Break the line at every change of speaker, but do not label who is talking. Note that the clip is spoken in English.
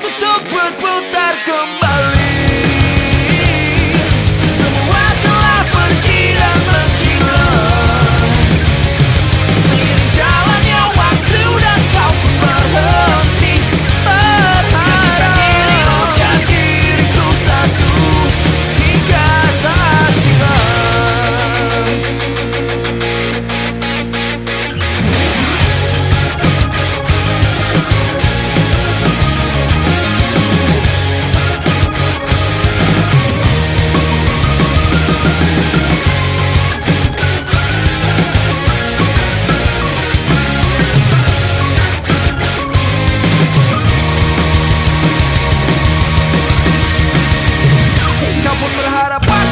the por harapan